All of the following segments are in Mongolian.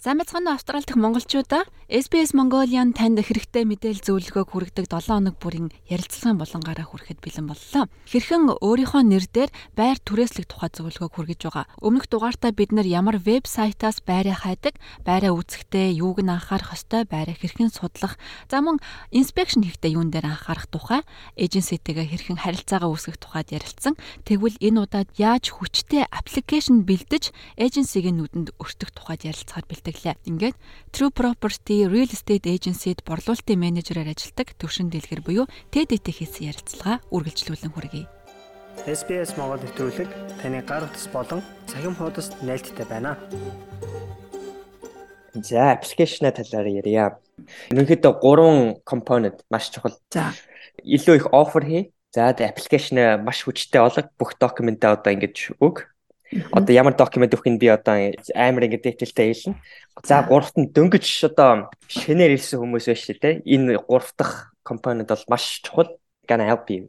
Сайн мэцхан Австрали дахь монголчуудаа SBS Mongolian танд хэрэгтэй мэдээлэл зөвлөгөөг хүргэдэг 7 хоног бүрийн ярилцлагын болонгаараа хүрэхэд бэлэн боллоо. Хэрхэн өөрийнхөө нэр дээр байр түрээслэх тухай зөвлөгөөг хүргэж байгаа. Өмнөх дугаартаа бид нар ямар вебсайтаас байраа хайдаг, байраа үүсэхдээ юуг нь анхаарах ёстой, байраа хэрхэн судлах, за мөн инспекшн хийхдээ юун дээр анхаарах тухай, эйженситэйгээ хэрхэн харилцаагаа үүсгэх тухайд ярилцсан. Тэгвэл энэ удаад яаж хүчтэй аппликейшн бэлдэж эйженсигийн нүдэнд өртөх тухайд ярилцахаар бэлдээ бэлтгэлээ. Ингээд True Property Real Estate Agency-д борлуулалтын менежерээр ажилладаг төвшин дэлгэр буюу TDT хийсэн ярилцлага үргэлжлүүлэн хүргэе. SBS Монгол нэвтрүүлэг таны гар утас болон цахим хуудасд нийлдэхтэй байна. За, аппликейшнаа талаар ярья. Ерөнхийдөө 3 компонент маш чухал. За. Илүү их офер хий. За, аппликейшн маш хүчтэй олго бүх документаа одоо ингэж өг. Одоо ямар документ өгөх нь би одоо амар ингэ дэтэлтэй хэлнэ. За гуравт нь дөнгөж одоо шинээр ирсэн хүмүүс шүү дээ. Энэ гурав дахь компонент бол маш чухал. Gonna help you.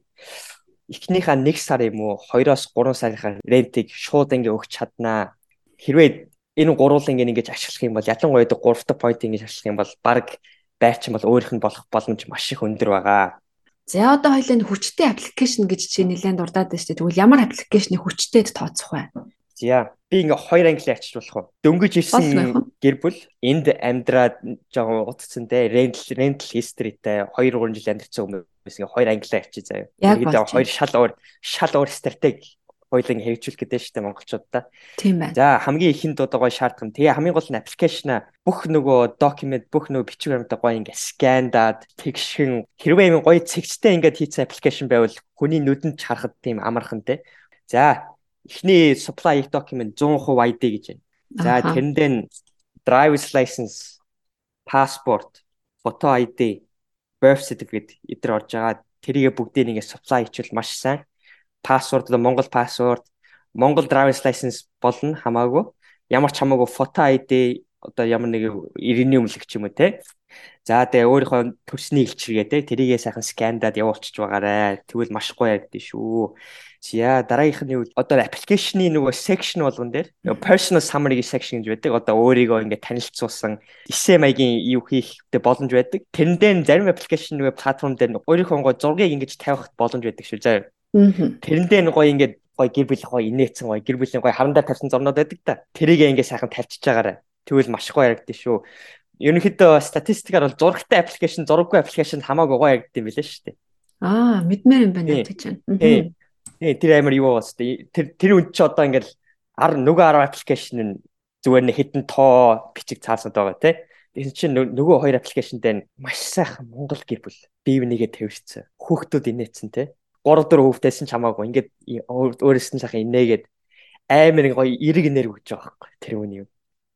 Эхнийхээ 1 сар юм уу 2-оос 3 сарынхаа рентийг шууд ингэ өгч чаднаа. Хэрвээ энэ гурвал ингэ ингэж ашиглах юм бол ялангуяа 3 дахь point ингэж ашиглах юм бол баг байрчин бол өөрийнх нь болох боломж маш их өндөр байгаа. За одоо хоёлын хүчтэй аппликейшн гэж чи нэлээд дурдаад байна шүү дээ. Тэгвэл ямар аппликейшнийг хүчтэйд тооцох вэ? За би ингээ хоёр англи ачиж болох уу? Дөнгөж ирсэн гэр бүл энд амьдраад жоохон утцсан те rental rental historyтэй 2 3 жил амьдсан хүмүүс ингээ хоёр англи ачиж заяа. Ингээд хоёр шал өөр шал өөр стратеги хоёлын хэрэгжүүлэх гэдэг шүү дээ монголчуудаа. Тийм байна. За хамгийн ихэнд одоо гоё шаардсан. Тэгээ хамгийн гол нь аппликейшн бүх нөгөө документ бүх нөгөө бичвэрмд гоё ингээ скандаад тэгшин хэрвээ юм гоё цэгцтэй ингээд хийсэн аппликейшн байвал хүний нүдэнд харахад тийм амархан те. За эхний supply document 100% ID гэж байна. За тэрэндээ driver's license, passport, photo ID, birth certificate эдгээр орж байгаа. Тэрийг бүгдийг ингээ supply хийчихвэл маш сайн. Одоо Монгол password, Монгол driver's license болно хамаагүй. Ямар ч хамаагүй photo ID одоо ямар нэг иргэний өмнөлөг ч юм уу те. За тэгээ өөрийнхөө төрсний илчиргээ те тэрийгээ сайхан скандаад явуулчих байгаарэ. Тэгвэл маш гоё ярддаг шүү. За дараагийнх нь юу одоо аппликейшны нөгөө section болгон дээр personal summary section гэж байдаг. Одоо өөрийгөө ингээд танилцуулсан маягийн юу хийхтэй боломж байдаг. Тэрэндээ зарим аппликейшн нөгөө платформ дээр өөрийнхөө гоо зургийг ингэж тавих боломж байдаг шүү. За. Тэрэндээ нөгөө ингээд гой гэр бүл гой инээцэн гой гэр бүлийн гой харандаа тавьсан зурнууд байдаг та. Тэрийг ингээд сайхан тавьчихж байгаарай. Тэгвэл маш гоё яригдсан шүү. Ерөнхийдөө статистикаар бол зурагтай аппликейшн, зураггүй аппликейшн хамаагүй гоё яригдсан юм билээ шүү дээ. Аа, мэдмээр юм байна гэж байна. Тий, тэр амар юу бас тэр тэр үнд чи одоо ингээл 10 нөгөө 10 аппликейшн нь зүгээр нэг хитэн тоо бичиг цаасаад байгаа тий. Тэгэхээр чи нөгөө хоёр аппликейшнтэй маш сайхан Монгол гэр бүл бие бинийгээ тэрвэрсэн. Хүүхдүүд инээсэн тий. 3 4 хүүхдээсэн ч хамаагүй ингээд өөрөөс нь сайхан инээгээд амар гоё эрг нэр өгч байгаа байхгүй тэр үний юм.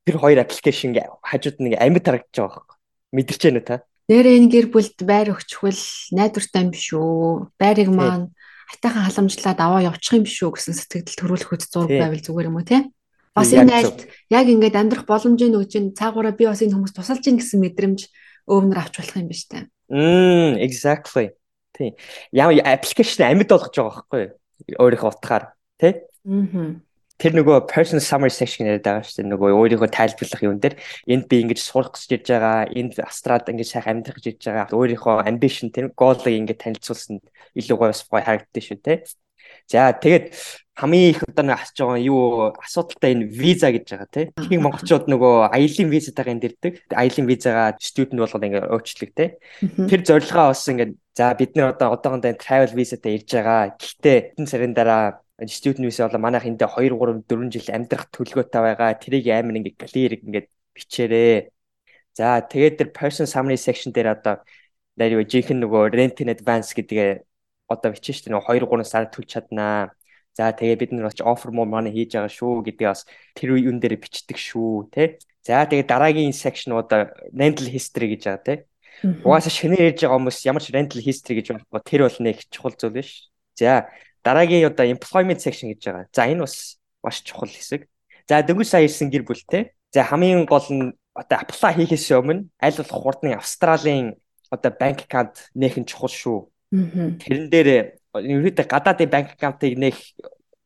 Тэр хоёр аппликейшн хажууд нэг амьд харагдаж байгаа байхгүй. Мэдэрч байна та? Нэрээ энэ гэр бүлд байр өгчихвөл найдвартай юм биш үү? Байрыг маань хайтайхан халамжлаад аваа явчих юм биш үү гэсэн сэтгэл төрүүлэхэд зураг байвал зүгээр юм уу те? Бас энэ айлд яг ингээд амьдрах боломжийг өгж ин цаагаараа би бас энэ хүмүүс тусалж ин гэсэн мэдрэмж өвнөр авч болох юм биш үү? Мм exactly. Тий. Ямар аппликейшн амьд болгож байгаа байхгүй юу? Өөрийнхөө утгаар тий? Аа тэр нөгөө personal summary section яриад байгаа шүү дээ. Нөгөө өөрийнхөө тайлбарлах юм дээр энд би ингэж сурах гэж ирж байгаа, энд Австралид ингэж сайхан амьдрах гэж ирж байгаа. Өөрийнхөө ambition тэр goal-ыг ингэж танилцуулсан илүү гоё бас гоё харагддаг шүү дээ. За тэгээд хамгийн их одоо нэг асууж байгаа юу асуудалтай энэ виза гэж байгаа тийм. Ихэнх монголчууд нөгөө аялын визатайгаа энд ирдэг. Аялын визагаа студент болгоод ингээд өөчлөг тийм. Тэр зорилгоо бас ингээд за бид нэр одоо одоохондоо travel визатай ирж байгаа. Гэхдээ энэ сарын дараа student visa бол манайх эндээ 2 3 4 жил амьдрах төлөвлөгөөтэй байгаа. Тэрийг амар ингээ clear ингээд бичээрэй. За тэгээд тэр person summary section дээр одоо нэр юу жинхэнэ нөгөө rent in advance гэдгээ одоо бичэн шүү дээ. Нөгөө 2 3 сар төлж чаднаа. За тэгээ бид нар бас offer more money хийж байгаа шүү гэдгээ бас тэр үн дээр бичдэг шүү тий. За тэгээ дараагийн section одоо rental history гэж байгаа тий. Угаасаа шинээр ярьж байгаа хүмүүс ямар ч rental history гэж байна. Тэр бол нэг чухал зүйл биш. За Дараагийн одоо employment section гэж байгаа. За энэ бас маш чухал хэсэг. За дөнгөж сая ирсэн гэр бүлтэй. За хамгийн гол нь одоо apply хийхээс өмнө аль болох хурдны Австралийн одоо банк аккаунт нэхэн чухал шүү. Тэрэн дээр ерөөдөө гадаадын банк аккаунтыг нэх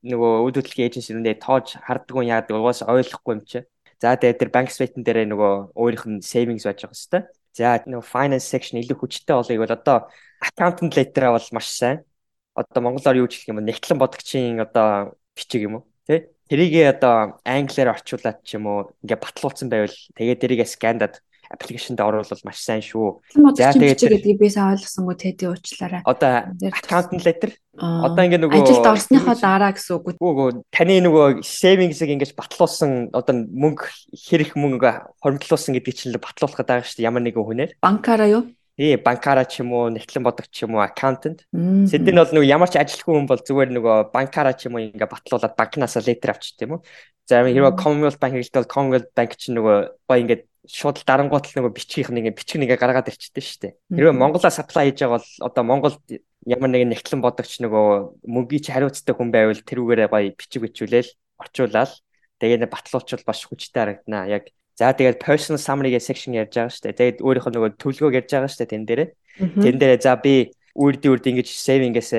нөгөө үйл хөдлөлийн эйженсирэндээ тоож харддаг юм яадаг угаас ойлгохгүй юм чи. За тэгээд тэр банк statement дээр нөгөө өөрийнх нь savings байж байгаа хэвээр. За нөгөө finance section илүү хүчтэй болыг бол одоо accountant letter бол маш сайн. Одоо монголоор юу ч гэх юм нэгтлэн бодогчийн одоо бичиг юм уу? Тэ? Тэрийг одоо англиар орчуулад ч юм уу ингээ батлуулсан байвал тэгээд тэрийг скандад аппликейшнд оруулбал маш сайн шүү. За тэгээд гэдгийг би сайн ойлгосонгүй тэди уучлаарай. Одоо accountant letter одоо ингээ нөгөө ажилд орсныхоо дараа гэсэн үг. Үгүй таны нөгөө savings-ыг ингэж батлуулсан одоо мөнгө хэрэг мөнгө хоримтлуулсан гэдгийг чинь батлуулах гэдэг шүү дээ ямар нэгэн хүнээр. Банкаараа юу? Тий, банкаараа ч юм уу, нэгтлэн бодог ч юм уу, accountant. Сэдэн бол нөгөө ямар ч ажилтгүй хүн бол зүгээр нөгөө банкаараа ч юм уу ингээ батлуулаад банкнаас летер авчт юм уу. За хэрвээ Commonwealth Bank хэлдэг бол Commonwealth Bank чинь нөгөө гоо ингээ шууд дарангуут л нөгөө бичгийнх нэг бичиг нэгэ гаргаад ирчтэй шүү дээ. Хэрвээ Монголоо supply хийж байгаа бол одоо Монголд ямар нэгэн нэгтлэн бодогч нөгөө мөнгөний чи хариуцтай хүн байвал тэрүүгээрээ гоё бичиг бичүүлээл орчуулаад тэгээд батлуучвал бас хүчтэй харагдана. Яг за тэгээд personal summary-гээ section ярьж байгаа шүү дээ. Тэгээд өөрийнхөө нөгөө төлөвлөгөөг ярьж байгаа шүү дээ тэн дээрээ. Тэн дээрээ за би үрд үрд ингэж saving-ээс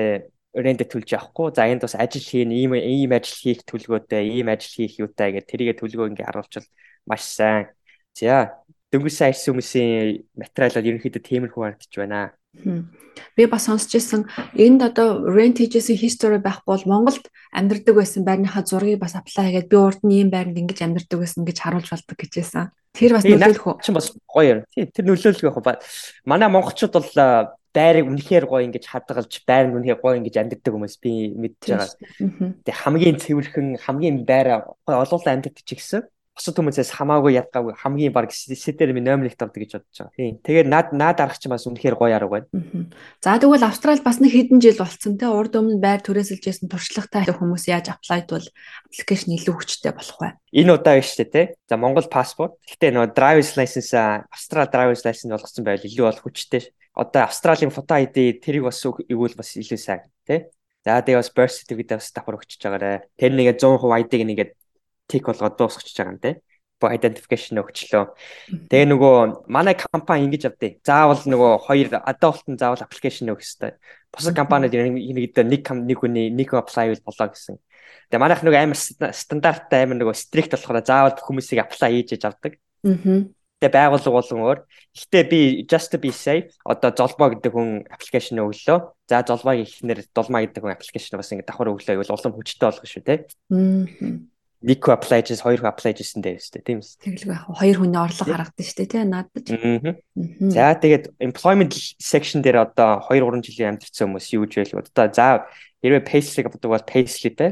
рэнтэ төлж явахгүй. За энд бас ажил хийн, ийм ийм ажил хийх төлөвлөгөөтэй, ийм ажил хийх юутай гэдэг тэрийгэ төлөвлөгөө ингээ харуулчвал маш сайн За дөнгөж сайн ирсэн хүмүүсийн материалууд ерөнхийдөө тиймэрхүү харагдаж байна. Би бас сонсч ирсэн энд одоо rent хийжсэн history байхгүй бол Монголд амьдардаг байсан байрныхаа зургийг бас apply хийгээд би урд нь ийм байранд ингэж амьдардаг байсан гэж харуулж болдог гэжсэн. Тэр бас нөлөөлөх үү? Чин бас гоё юм. Тийм тэр нөлөөлөх яг ба. Манай монголчууд бол байрыг үнэхээр гоё ингэж хадгалж байр нь үнэхээр гоё ингэж амьдардаг хүмүүс би мэдж байгаа. Тэг хамгийн цэвэрхэн хамгийн байр гоё олуулан амьдардаг ч гэсэн бусад хүмүүсээс хамаагүй ядгаагүй хамгийн баг сэтэр минь номер нэгт авдаг гэж бодож байгаа. Тийм. Тэгээд наад наад арга чинь бас үнэхээр гоё арга байна. За тэгвэл Австрал бас нэг хэдэн жил болцсон те урд өмнө байр түрээсэлжсэн туршлагатай хүмүүс яаж аплайд бол аппликейшн илүү хүчтэй болох вэ? Энэ удаа биш үү те. За Монгол паспорт. Гэтэ нөгөө driver's license Австрал driver's license болгосон байвал илүү бол хүчтэй. Одоо Австралийн фото ID тэрийг бас игүүл бас илүү сайн те. За тэгээ бас birth certificate бас давхар өгчөж байгаарэ. Тэр нэгэ 100% ID-г нэгээд тик болгоод дуусчихж байгаа юм те identification өгчлөө. Тэгээ нөгөө манай компани ингэж авдээ. Заавал нөгөө хоёр adult-ын заавал application өгөх хэрэгтэй. Бусад компаниуд нэг нэг нэг хүний нэг apply болоо гэсэн. Тэгээ манайх нөгөө амар стандарттай амар нөгөө strict болохоор заавал хүмүүсийг apply хийж авдаг. Аа. Тэгээ байгууллага болон өөр. Гэхдээ би just to be safe одоо золбоо гэдэг хүн аппликейшн өглөө. За золбоог ихнэр дулмаа гэдэг хүн аппликейшн бас ингэ давхар өглөө гэвэл улам хүчтэй болгох шүү те. Хүү apply хийжсэн хоёр apply хийжсэн дээ шүү дээ тийм үү тэгэлгүй яг хоёр хүний орлого харагдсан шүү дээ тийм наадаж за тэгээд employment section дээр одоо 2 3 жилийн амьдэрсэн хүмүүс юу гэж байл одоо за хэрвээ payslip авдаг бол payslip ээ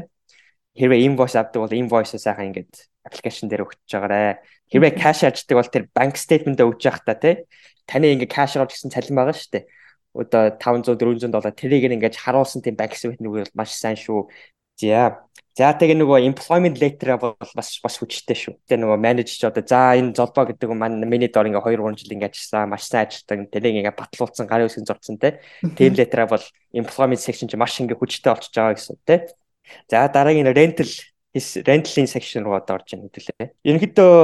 хэрвээ invoice авдаг бол invoice сайхан ингээд application дээр өгч байгаарэ. Хэрвээ cash аждаг бол тэр bank statement өгж явах та тий таны ингээд cash авч гэсэн цалин байгаа шүү дээ. Одоо 500 400 доллар тэрийг ингээд харуулсан тийм банк statement үг бол маш сайн шүү за За тэгээ нөгөө employment letter бол бас бас хүчтэй шүү. Тэгээ нөгөө менежер ч одоо за энэ золбоо гэдэг нь маань миний дор ингээ 2 3 жил ингээ ажилласан, маш сайн ажилладаг. Тэрийг ингээ батлуулсан, гарын үсгэн зурцсан те. Team letter бол employment section чи маш ингээ хүчтэй болчихж байгаа гэсэн те. За дараагийн rental rental-ийн section руу одоо орж ийн хэдүүлээ. Ерөнхийдөө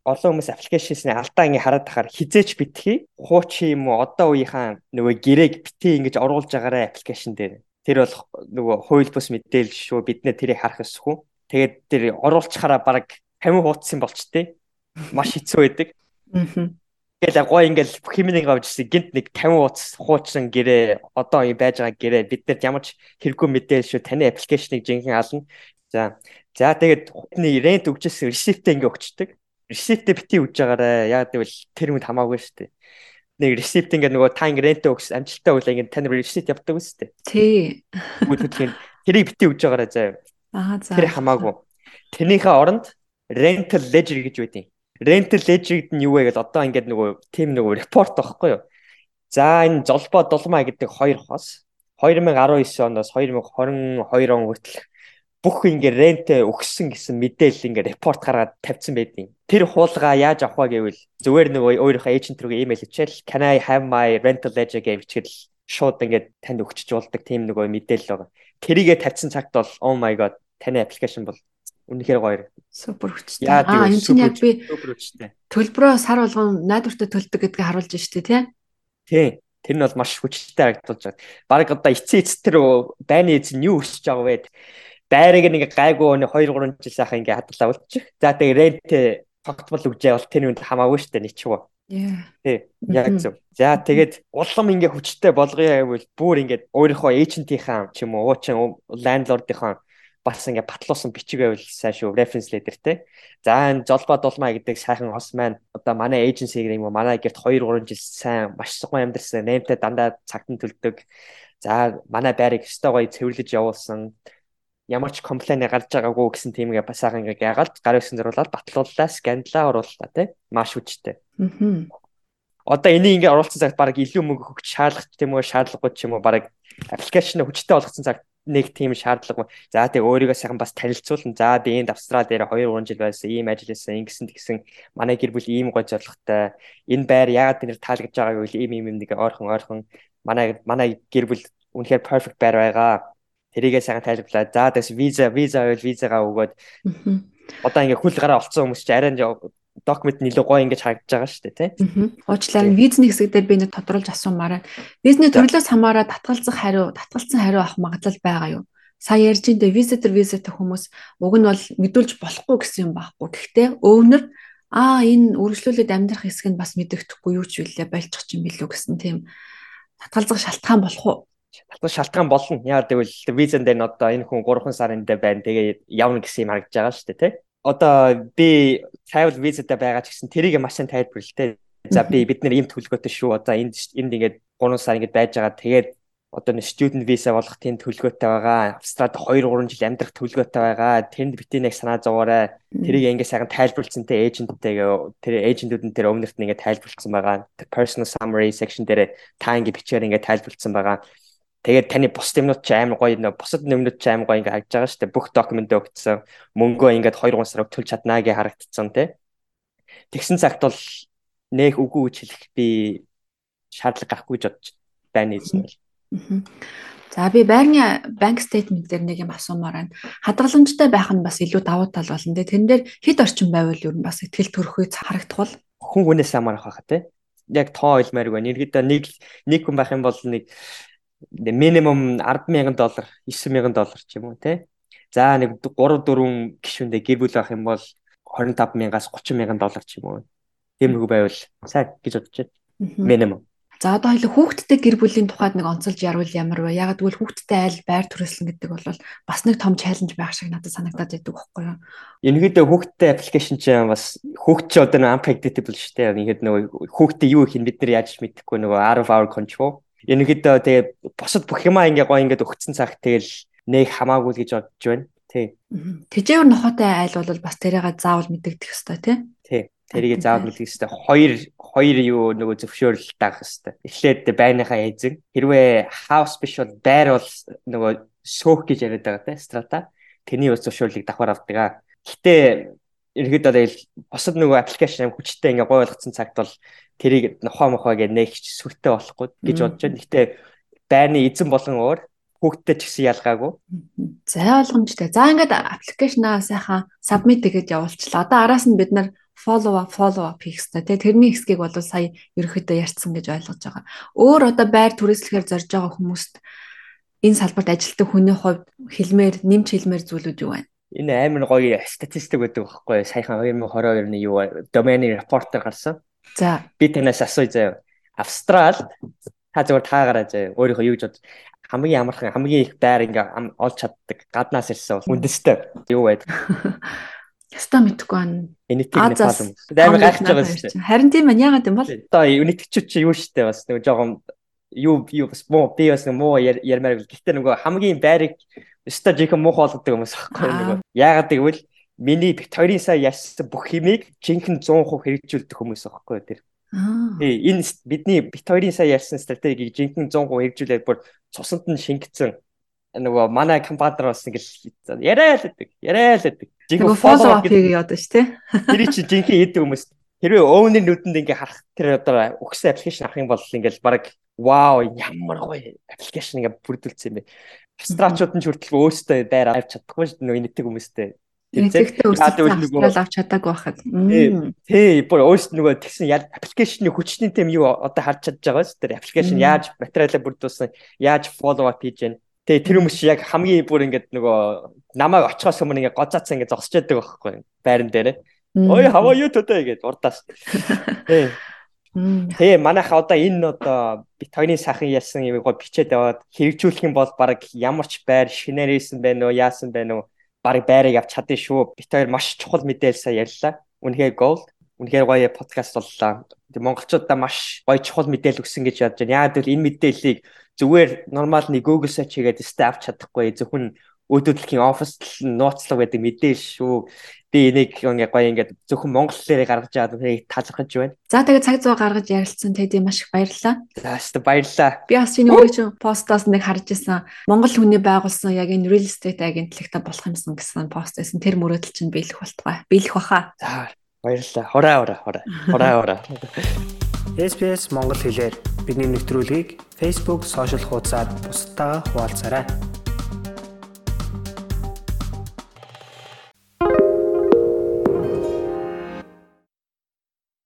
олон хүмүүс application-ийн алдаа ингээ хараад тахаар хизээч битгий. Хуучин юм уу одоо үеийнхаа нөгөө гэрээг битгий ингэж оруулж байгаарэ application дээр тэр бол нөгөө хууль бус мэдээлэл шүү бид нэ тэрийг харах ёсгүй. Тэгээд тэр оруулчихаараа баг 50 хуудсан болчтой. Маш хэцүү байдаг. Аа. Тэгэл гой ингээл химнийг авчихсан гинт нэг 50 хуудас хуучин гэрээ одоо байж байгаа гэрээ бид нарт ямар ч хэрэггүй мэдээлэл шүү таны аппликейшнийг жинхэнэ ална. За. За тэгээд хутны рент өгчээсэн ресиптээ ингээ өгчдөг. Ресиптээ бити өгж байгаарэ. Яг гэвэл тэр хүнд хамаагүй шүү дээ нэг ресипт ингээ нөгөө та ингээ рент өгс амжилттай үйл ингээ тань ресипт явдаг үстэй. Тий. Бүгд тэрийг бити өгж байгаараа заяа. Аа за. Тэр хамаагүй. Тэрнийхээ оронд rental ledger гэж байдیں۔ Rental ledger-д нь юу вэ гэвэл одоо ингээд нөгөө тим нөгөө репорт байхгүй юу? За энэ золбоо дулмаа гэдэг хоёр хос 2019 оноос 2022 он хүртэл бүх ингээ рент өгсөн гэсэн мэдээлэл ингээ репорт гаргаад тавьсан байдیں۔ Тэр хуулгаа яаж авах вэ гэвэл зүгээр нэг өөрийнхөө эйжент рүү имэйл хийчихэл can I have my rental ledger гэж бичгэл шууд ингээ танд өгчөж болдог тийм нэг мэдээлэл байгаа. Тэрийгэ тавьсан цагт бол oh my god таны аппликейшн бол үнэхээр гоё. Супер хүчтэй. Аа энэ чинь яг би төлбөрөө сар болгон найдвартай төлдөг гэдгийг харуулж штэ тий. Тий. Тэр нь бол маш хүчтэй харагдуулж байна. Бараг одоо эцсийн эц тэр байны эзэн юу өсөж байгаа вэ? Байрыг нэг гайгүй нэг 2 3 жил сайхан ингээ хадгалаа болчих. За тэгээ рент тогтмол үгжээ бол тэр үнд хамаагүй шүү дээ ничгөө. Тий. Яг зөв. За тэгээд улам ингээ хүчтэй болгоё гэвэл бүр ингээ өөрийнхөө эйжентийнхаа ч юм уу уучин лендлордынхаа бас ингээ батлуулсан бичиг байвал сайн шүү. Reference letter те. За энэ золбоо дулмаа гэдэг сайхан хос маань одоо манай эйженси гэх юм уу манай гэрт 2 3 жил сайн маш сайн амьдэрсэн. Нэмтэ дандаа цагтан төлдөг. За манай байрыг өстой гоё цэвэрлэж явуулсан ямар ч комплейн гарч байгаагүй гэсэн тиймгээ бас сайхан ингээ яагаад гар өсөн зөрүүлээд батлууллаа, скандлаа орууллаа тий. Маш хүчтэй. Аа. Одоо энийг ингээ оруулсан цагт баг илүү мөнгө өгч шаардлагач тийм үү, шаардлагагүй ч юм уу баг аппликейшн хүчтэй болгосон цагт нэг тийм шаардлага. За тэг өөрийгөө сайхан бас танилцуулна. За би энд Австрал дээр 2 3 жил байсан. Ийм ажил хийсэн. Ингэсэн тэгсэн. Манай гэр бүл ийм гой зорилготой. Энэ байр яагаад тэр таалагдж байгааг үл ийм ийм нэг ойрхон ойрхон манай манай гэр бүл үнэхээр perfect байр байгаа. Тэрийгээ сайхан тайлбарлаа. За тэгс виза виза байвал визагаа өгөөд одоо ингээ хөл гараа олцсон хүмүүс чи арай документ нэлээд гоё ингэж харагдаж байгаа шүү дээ тий. Уучлаарай визний хэсэг дээр би нэг тодруулж асуумаарай. Визний төрлөөс хамаараа татгалзах хариу, татгалцсан хариу авах магадлал байгаа юу? Сая ярьж энэ визитер визитер хүмүүс уг нь бол мэдүүлж болохгүй гэсэн юм байхгүй. Гэхдээ өвнөр аа энэ үргэлжлүүлээд амьдрах хэсэг нь бас мэдэгдэхгүй юу ч үлээ болчих юм билүү гэсэн тийм татгалзах шалтгаан болох уу? Татгалзах шалтгаан болно. Яагаад гэвэл визэн дээр нь одоо энэ хүн 3 сарын дээр байна. Тэгээ явна гэсэн юм харагдаж байгаа шүү дээ тий одоо би travel visa-тай байгаа ч гэсэн тэрийг маш сайн тайлбарлалтай. За би бид нэр ийм төлөвлөгөөтэй шүү. Одоо энд энд ингээд 3 сар ингээд байж байгаа. Тэгээд одоо нэг student visa болох тийм төлөвлөгөөтэй байгаа. Австралид 2 3 жил амьдрах төлөвлөгөөтэй байгаа. Тэнд бити нэг санаа зовоорой. Тэрийг ингээд сайхан тайлбарлцсантай эйженттэйгээ тэр эйжентүүд нь тэр өмнөрт нь ингээд тайлбарлцсан байгаа. Personal summary section дээр та ингээд бичээр ингээд тайлбарлцсан байгаа. Тэгээд таны бус юмнууд ч амар гоё нөө бусад юмнууд ч амар гоё ингээ харагдж байгаа шүү дээ. Бүх документ өгсөн. Мөнгөө ингээд 2 3 сар төлж чаднаа гэж харагдсан тий. Тэгсэн цагт бол нэх үгүй гэж хэлэх би шаардлага гарахгүй гэж бодож байна эзэн бол. За би байрны банк стейтмент дээр нэг юм асуумаар байна. Хадгаламжтай байх нь бас илүү давуу тал болно те. Тэрэн дээр хэд орчим байвал юу бас ихтгэл төрөхүй харагдах бол хүн хүнээс хамаарах байхаа те. Яг тоо ойлмааргүй байна. Иргэдээ нэг нэг хүн байх юм бол нэг минимум 100000 доллар 9000 доллар ч юм уу тий. За нэг 3 4 гишүүндээ гэр бүл байх юм бол 25000-аас 30000 доллар ч юм уу. Тиймэрхүү байвал сайн гэж бодож байна. Минимум. За одоо хоёул хүүхдтэй гэр бүлийн тухайд нэг онцолж яривал ямар вэ? Ягаад гэвэл хүүхдтэй айл байр төрөслөн гэдэг бол бас нэг том чаленж байх шиг надад санагдаад байдаг байхгүй юу? Энэгэдээ хүүхдтэй аппликейшн чинь бас хүүхд чи одоо нэг unpredictable шүү дээ. Ингээд нөгөө хүүхдтэй юу их нь бид нар яаж мэдэхгүй нөгөө out of our control Ерөнхийдөө тэгээ босод бүх юмаа ингээ гоё ингээд өгцөн цаг тэгэл нэг хамаагүй л гэж бодож байна. Тий. Тэжээвэр нохотой айл бол бас тэрийгээ заавал мэдэгдэх хэвээр тий. Тий. Тэрийг заавал мэдэх хэвээр. Хоёр хоёр юу нөгөө зөвшөөрөл даах хэвээр. Эхлээд байрныхаа эзэн хэрвээ house биш бол байр бол нөгөө сөөх гэж яриад байгаа тий. Strata. Тэрний ус зөвшөөрлийг давхар авдаг. Гэтэ ерөөдөө тэгэл босод нөгөө аппликейшн хүчтэй ингээ гой болгоцсон цагт бол тэрийг нохоо мохоо гэж нээгч сүртэй болохгүй гэж бодож байна. Гэтэ байрны эзэн болон өөр хүүхдтэй ч гэсэн ялгаагүй. За ойлгомжтой. За ингээд аппликейшнаа сайхан submit гэгээд явуулчлаа. Одоо араас нь бид нар follow up follow up хийх хэрэгтэй. Тэгээ тэрний хэсгийг бол сая ерөөхдөө ярьсан гэж ойлгож байгаа. Өөр одоо байр түрээслэхээр зорж байгаа хүмүүст энэ салбарт ажилладаг хүний хувьд хэлмээр нэмж хэлмээр зүйлүүд юу байна? Энэ амар гоё статистик байдаг байхгүй саяхан 2022 оны юу domain report-ээр гарсан. За би танаас асууя заяа. Австрал та зөвхөн таагараа заяа. Өөрийнхөө юу гэж бод хамгийн амархан хамгийн их байр ингээ олж чаддаг гаднаас ирсэн бол үндэстэй юу байд. Яста мэдхгүй байна. Энэтиг Непал юм. Амар гайхаж байгаа шүү дээ. Харин тийм байна. Яагаад юм бол? Одоо үнэтгчүүд чи юу штэ бас нэг жоохон юу юу бас муу би бас нэг муу ярмаар гэхдээ нөгөө хамгийн байрыг өстой жихэн муухай болгодог хүмүүс аахгүй нөгөө. Яагаад гэвэл миний хоёрын сая ярьсан бүх химийг жинхэнэ 100% хэрэгжүүлдэг хүмүүс аахгүй тэр. Тий энэ бидний хоёрын сая ярьсан стратегийг жинхэнэ 100% хэрэгжүүлээд бүр цусанд нь шингэсэн нөгөө манай компанид бас ингээл яриа л гэдэг яриа л гэдэг. Жинхэнэ follow up хийгээ яадаг ш тий. Тэр чинь жинхэнэ хийдэг хүмүүс хэрвээ өвнөр нүдэнд ингээ харах тэр одоо өгсөн аппликейшн авах юм бол ингээл баг вау ямар гоё аппликейшн ингээ бүрдүүлсэн юм бэ. Австралчууд нь ч хүртэл өөстөө байр авч чадахгүй шүү дээ нэг хүмүүстэй. Өрсөлдсөн австрал авч чадаагүй байхад. Тий, бүр өөст нөгөө тэгсэн яа аппликейшны хүчний тэм юу одоо харж чадж байгаа шүү дээ. Аппликейшн яаж материалаа бүрдүүлсэн, яаж follow up хийж гэн. Тэгээ тэр хүмүүс яг хамгийн бүр ингээд нөгөө намайг очихоос өмнө ингээд гоцаацсан ингээд зогсож байдаг байхгүй байран дээр. Ой how are you today гэд урдаас. Тий. Тэгээ манайх одоо энэ одоо битогны сайхан ялсан юм гоо бичээд яваад хэрэгжүүлэх юм бол баг ямар ч байр шинээрсэн байна уу яасан байна баг байрыг авч чадсан шүү. Бит хоёр маш чухал мэдээлэл сая ярьлаа. Үнэхээр gold. Үнэхээр гоё подкаст боллоо. Монголчуудаа маш гоё чухал мэдээлэл өгсөн гэж бодож байна. Яг л энэ мэдээллийг зүгээр нормал нэг Google search хийгээд staff чадахгүй зөвхөн өөдөөдлөхийн оффис нууцлаг байдаг мэдээлэл шүү. Би энийг ингээ гоё ингээд зөвхөн монгол хэлээр гаргаж аваад тэрийг талархаж байна. За тэгээд цаг зав гаргаж ярилцсан тэд маш их баярлалаа. За хэвээ баярлалаа. Би бас чиний өөрөө чинь постоос нэг харж исэн. Монгол хүний байгуулсан яг энэ real estate агентлагта болох юмсан гэсэн пост байсан. Тэр мөрөөдөл чинь биелэх болтугай. Биелэх баха. За баярлалаа. Хураа хураа хураа. Хураа хураа. SPS Монгол хэлээр бидний нэвтрүүлгийг Facebook сошиал хуудасаар бусдаа хуваалцаарай.